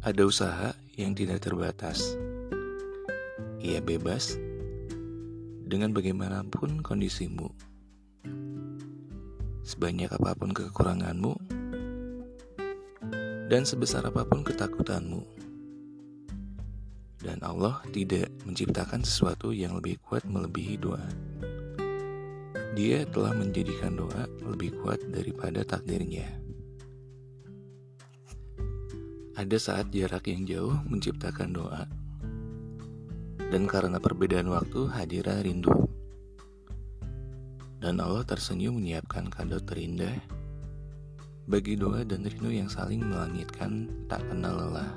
Ada usaha yang tidak terbatas. Ia bebas dengan bagaimanapun kondisimu. Sebanyak apa pun kekuranganmu dan sebesar apa pun ketakutanmu. Dan Allah tidak menciptakan sesuatu yang lebih kuat melebihi doa. Dia telah menjadikan doa lebih kuat daripada takdirnya. Ada saat jarak yang jauh menciptakan doa, dan karena perbedaan waktu hadirah rindu. Dan Allah tersenyum menyiapkan kado terindah bagi doa dan rindu yang saling melangitkan tak kenal lelah.